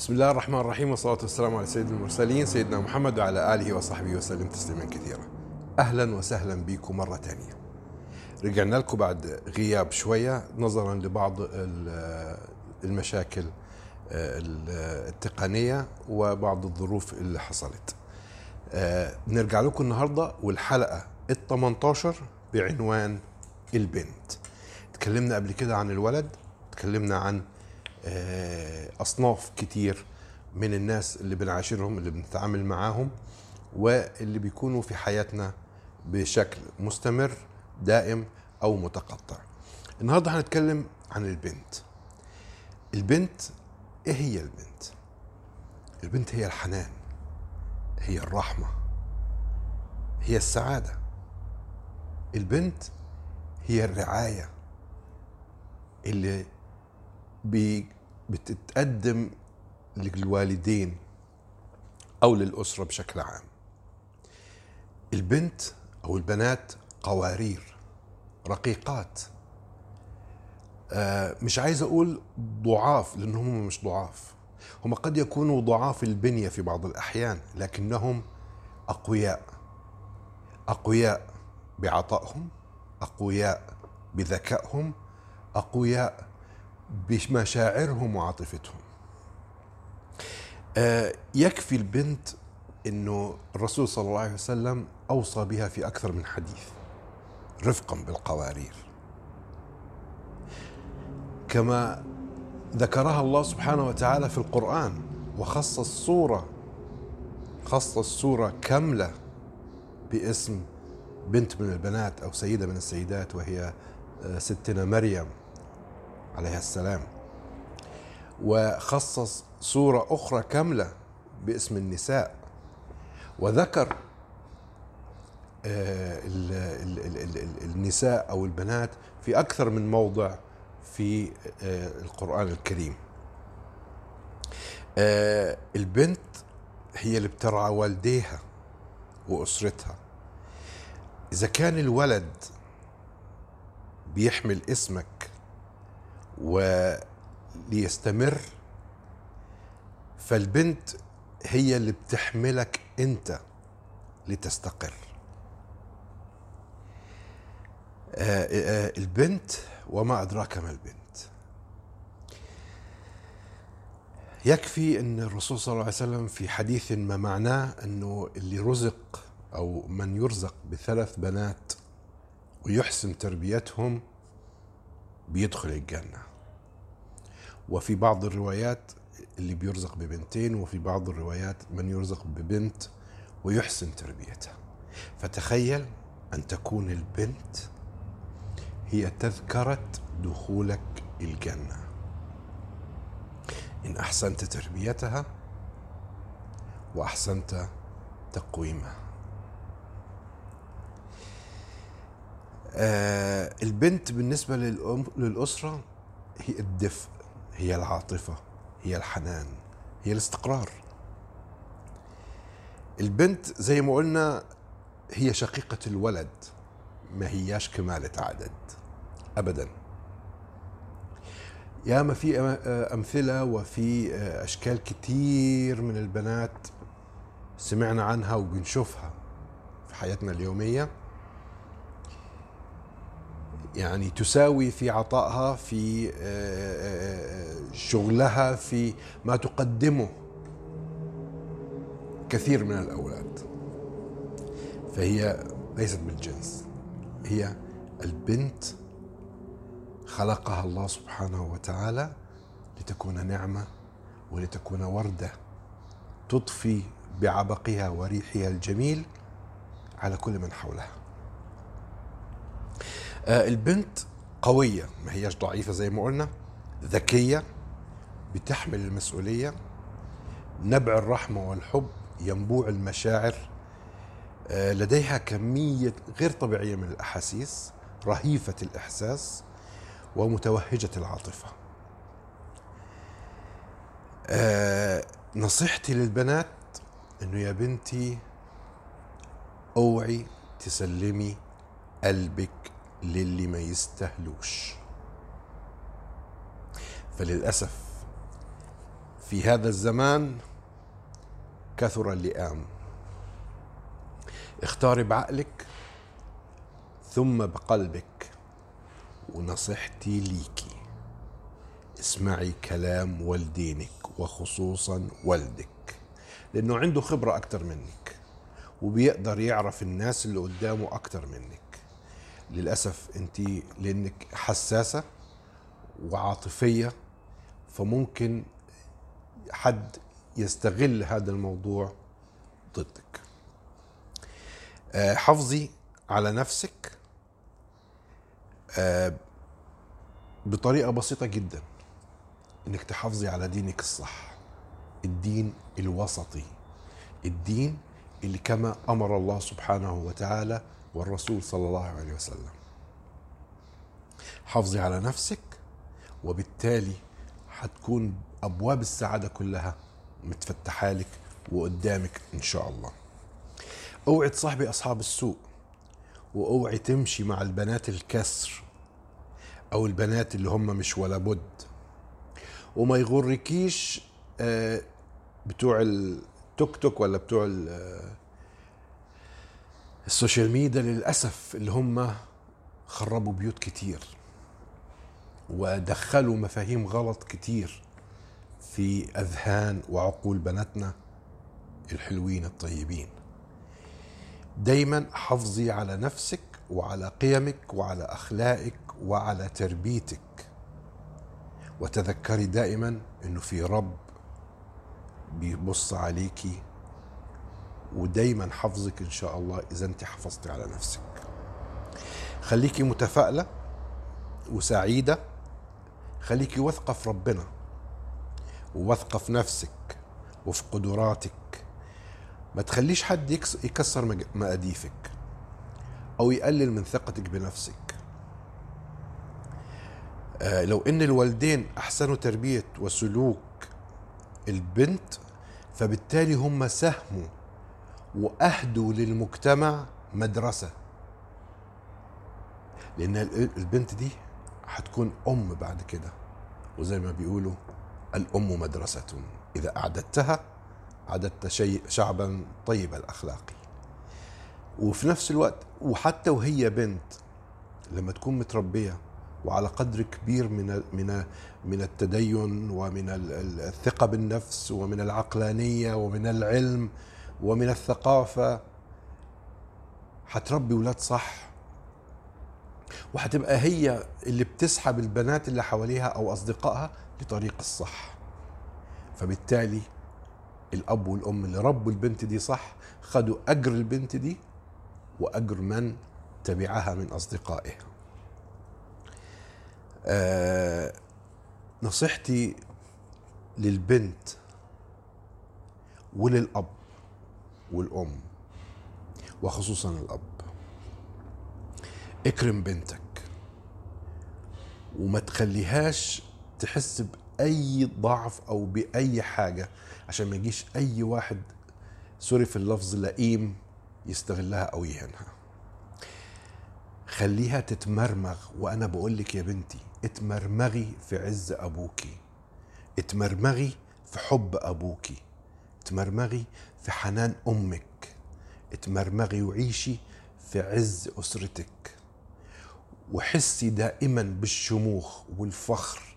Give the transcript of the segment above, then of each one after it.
بسم الله الرحمن الرحيم والصلاة والسلام على سيد المرسلين سيدنا محمد وعلى آله وصحبه وسلم تسليما كثيرا. أهلا وسهلا بكم مرة ثانية. رجعنا لكم بعد غياب شوية نظرا لبعض المشاكل التقنية وبعض الظروف اللي حصلت. نرجع لكم النهاردة والحلقة ال 18 بعنوان البنت. تكلمنا قبل كده عن الولد تكلمنا عن أصناف كتير من الناس اللي بنعاشرهم اللي بنتعامل معاهم واللي بيكونوا في حياتنا بشكل مستمر دائم أو متقطع. النهارده هنتكلم عن البنت. البنت إيه هي البنت؟ البنت هي الحنان هي الرحمة هي السعادة. البنت هي الرعاية اللي بتتقدم للوالدين أو للأسرة بشكل عام. البنت أو البنات قوارير رقيقات. آه مش عايز أقول ضعاف لانهم مش ضعاف. هم قد يكونوا ضعاف البنية في بعض الأحيان لكنهم أقوياء. أقوياء بعطائهم أقوياء بذكائهم أقوياء بمشاعرهم وعاطفتهم. آه يكفي البنت إنه الرسول صلى الله عليه وسلم أوصى بها في أكثر من حديث رفقا بالقوارير. كما ذكرها الله سبحانه وتعالى في القرآن وخصص سوره خصص سوره كاملة باسم بنت من البنات أو سيدة من السيدات وهي ستنا مريم. عليها السلام. وخصص سورة أخرى كاملة باسم النساء. وذكر النساء أو البنات في أكثر من موضع في القرآن الكريم. البنت هي اللي بترعى والديها وأسرتها. إذا كان الولد بيحمل اسمك وليستمر فالبنت هي اللي بتحملك انت لتستقر. آآ آآ البنت وما أدراك ما البنت. يكفي إن الرسول صلى الله عليه وسلم في حديث ما معناه إنه اللي رزق أو من يرزق بثلاث بنات ويحسن تربيتهم بيدخل الجنة. وفي بعض الروايات اللي بيرزق ببنتين وفي بعض الروايات من يرزق ببنت ويحسن تربيتها. فتخيل أن تكون البنت هي تذكرة دخولك الجنة. إن أحسنت تربيتها وأحسنت تقويمها. آه البنت بالنسبة للأم للأسرة هي الدفء. هي العاطفة هي الحنان هي الاستقرار. البنت زي ما قلنا هي شقيقة الولد ما هياش كمالة عدد أبدا. ياما في أمثلة وفي أشكال كتير من البنات سمعنا عنها وبنشوفها في حياتنا اليومية. يعني تساوي في عطائها في شغلها في ما تقدمه. كثير من الأولاد. فهي ليست بالجنس. هي البنت خلقها الله سبحانه وتعالى لتكون نعمة ولتكون وردة تضفي بعبقها وريحها الجميل على كل من حولها. البنت قوية ما هياش ضعيفة زي ما قلنا ذكية بتحمل المسؤولية نبع الرحمة والحب ينبوع المشاعر لديها كمية غير طبيعية من الأحاسيس رهيفة الإحساس ومتوهجة العاطفة. نصيحتي للبنات إنه يا بنتي أوعي تسلمي قلبك للي ما يستاهلوش فللأسف في هذا الزمان كثر اللئام. اختاري بعقلك ثم بقلبك ونصيحتي ليكي اسمعي كلام والدينك وخصوصا والدك لأنه عنده خبرة أكثر منك وبيقدر يعرف الناس اللي قدامه أكثر منك. للأسف أنت لأنك حساسة وعاطفية فممكن حد يستغل هذا الموضوع ضدك. آه، حافظي على نفسك آه، بطريقة بسيطة جدا إنك تحافظي على دينك الصح الدين الوسطي الدين اللي كما أمر الله سبحانه وتعالى والرسول صلى الله عليه وسلم. حافظي على نفسك وبالتالي حتكون أبواب السعادة كلها متفتحة لك وقدامك إن شاء الله. أوعي تصاحبي أصحاب السوء وأوعي تمشي مع البنات الكسر أو البنات اللي هم مش ولا بد. وما يغركيش آه، بتوع التيك توك ولا بتوع السوشيال ميديا للأسف اللي هم خربوا بيوت كتير ودخلوا مفاهيم غلط كتير في أذهان وعقول بناتنا الحلوين الطيبين. دايما حافظي على نفسك وعلى قيمك وعلى أخلاقك وعلى تربيتك. وتذكري دائما إنه في رب بيبص عليكي ودايما حفظك إن شاء الله إذا أنت حافظتي على نفسك. خليكي متفائلة وسعيدة. خليكي واثقة في ربنا وواثقة في نفسك وفي قدراتك. ما تخليش حد يكس- يكسر مقاديفك أو يقلل من ثقتك بنفسك. آه، لو إن الوالدين أحسنوا تربية وسلوك البنت فبالتالي هم ساهموا وأهدوا للمجتمع مدرسة. لأن ال- البنت دي هتكون أم بعد كده. وزي ما بيقولوا الأم مدرسة. إذا أعددتها عددت شيء شعبا طيب الأخلاق. وفي نفس الوقت وحتى وهي بنت لما تكون متربية وعلى قدر كبير من من من التدين ومن ال- ال- الثقة بالنفس ومن العقلانية ومن العلم ومن الثقافة حتربي ولاد صح وحتبقى هي اللي بتسحب البنات اللي حواليها أو أصدقائها لطريق الصح. فبالتالي الأب والأم اللي ربوا البنت دي صح خدوا أجر البنت دي وأجر من تبعها من اصدقائها آه نصيحتي للبنت وللأب والأم وخصوصا الأب. اكرم بنتك وما تخليهاش تحس بأي ضعف أو بأي حاجة عشان ما يجيش أي واحد سوري في اللفظ لئيم يستغلها أو يهينها. خليها تتمرمغ وأنا بقول لك يا بنتي اتمرمغي في عز أبوكي. اتمرمغي في حب أبوكي. اتمرمغي في حنان أمك. اتمرمغي وعيشي في عز أسرتك. وحسي دائما بالشموخ والفخر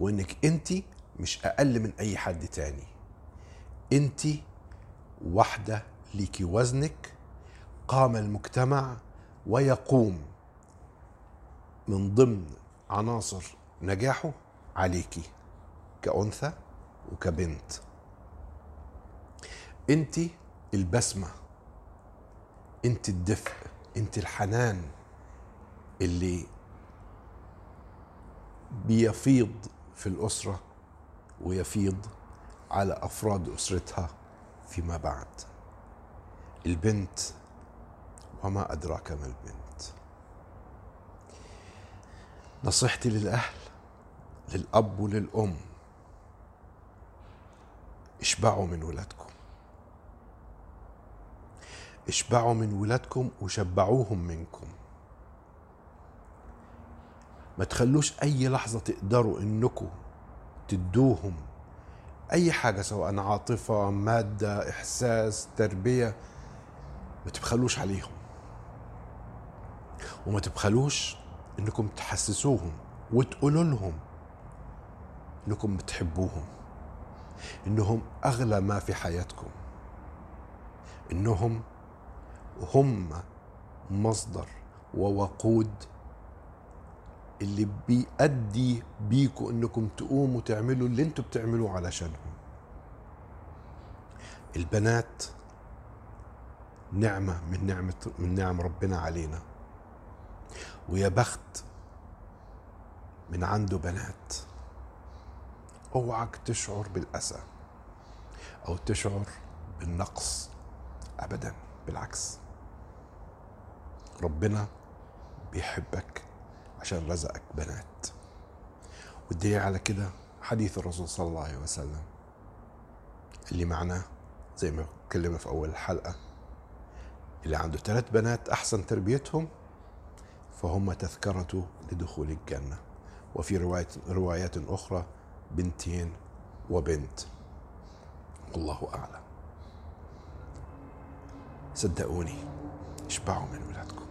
وإنك أنت مش أقل من أي حد تاني. أنت واحدة ليكي وزنك قام المجتمع ويقوم. من ضمن عناصر نجاحه عليكي كأنثى وكبنت. انت البسمة انت الدفء انت الحنان اللي بيفيض في الأسرة ويفيض على أفراد أسرتها فيما بعد. البنت وما أدراك ما البنت. نصيحتي للأهل للأب وللأم اشبعوا من ولادكم. اشبعوا من ولادكم وشبعوهم منكم. ما تخلوش أي لحظة تقدروا إنكم تدوهم أي حاجة سواء عاطفة مادة إحساس تربية ما تبخلوش عليهم. وما تبخلوش إنكم تحسسوهم وتقولوا لهم إنكم بتحبوهم إنهم أغلى ما في حياتكم إنهم هم مصدر ووقود اللي بيأدي بيكوا إنكم تقوموا تعملوا اللي أنتوا بتعملوه علشانهم. البنات نعمة من نعمة من نعم ربنا علينا. ويا بخت من عنده بنات أوعك تشعر بالأسى أو تشعر بالنقص أبدا. بالعكس. ربنا بيحبك عشان رزقك بنات. والدليل على كده حديث الرسول صلى الله عليه وسلم اللي معناه زي ما اتكلمنا في أول الحلقة اللي عنده ثلاث بنات أحسن تربيتهم فهم تذكرة لدخول الجنة. وفي رواية روايات أخرى بنتين وبنت. والله أعلم. صدقوني اشبعوا من ولادكم.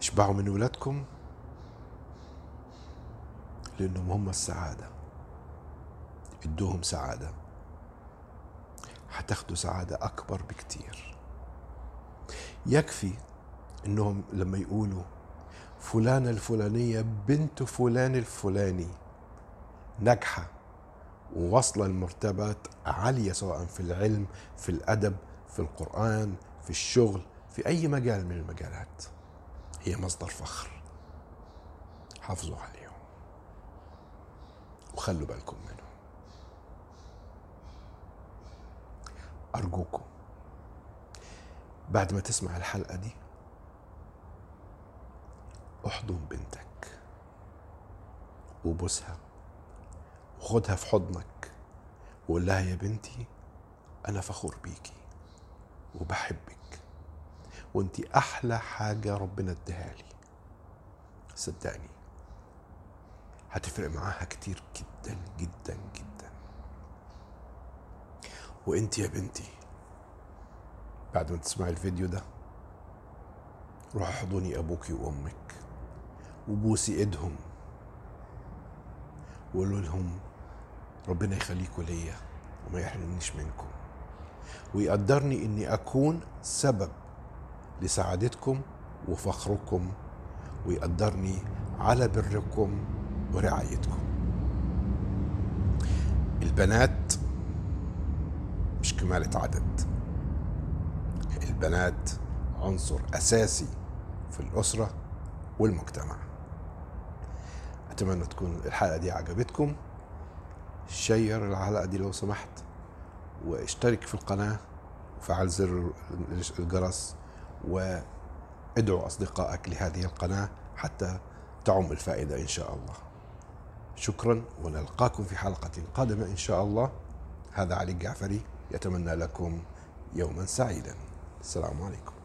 اشبعوا من ولادكم لأنهم هم السعادة. ادوهم سعادة. هتاخدوا سعادة أكبر بكتير. يكفي إنهم لما يقولوا فلانة الفلانية بنت فلان الفلاني ناجحة. وواصلة لمرتبات عالية سواء في العلم في الأدب في القرآن في الشغل في أي مجال من المجالات. هي مصدر فخر. حافظوا عليهم. وخلوا بالكم منهم أرجوكم بعد ما تسمع الحلقة دي أحضن بنتك. وبوسها. وخدها في حضنك وقول لها يا بنتي أنا فخور بيكي وبحبك وأنت أحلى حاجة ربنا اديها لي. صدقني هتفرق معاها كتير جدا جدا جدا. وأنت يا بنتي بعد ما تسمعي الفيديو ده روحي احضني أبوكي وأمك وبوسي إيدهم وقولوا لهم ربنا يخليكوا ليا وما يحرمنيش منكم. ويقدرني إني أكون سبب لسعادتكم وفخركم ويقدرني على بركم ورعايتكم. البنات مش كمالة عدد البنات عنصر أساسي في الأسرة والمجتمع. أتمنى تكون الحلقة دي عجبتكم. شير الحلقة دي لو سمحت واشترك في القناة وفعل زر الجرس وادعو أصدقائك لهذه القناة حتى تعم الفائدة إن شاء الله. شكرا ونلقاكم في حلقة قادمة إن شاء الله. هذا علي الجعفري يتمنى لكم يوما سعيدا. السلام عليكم.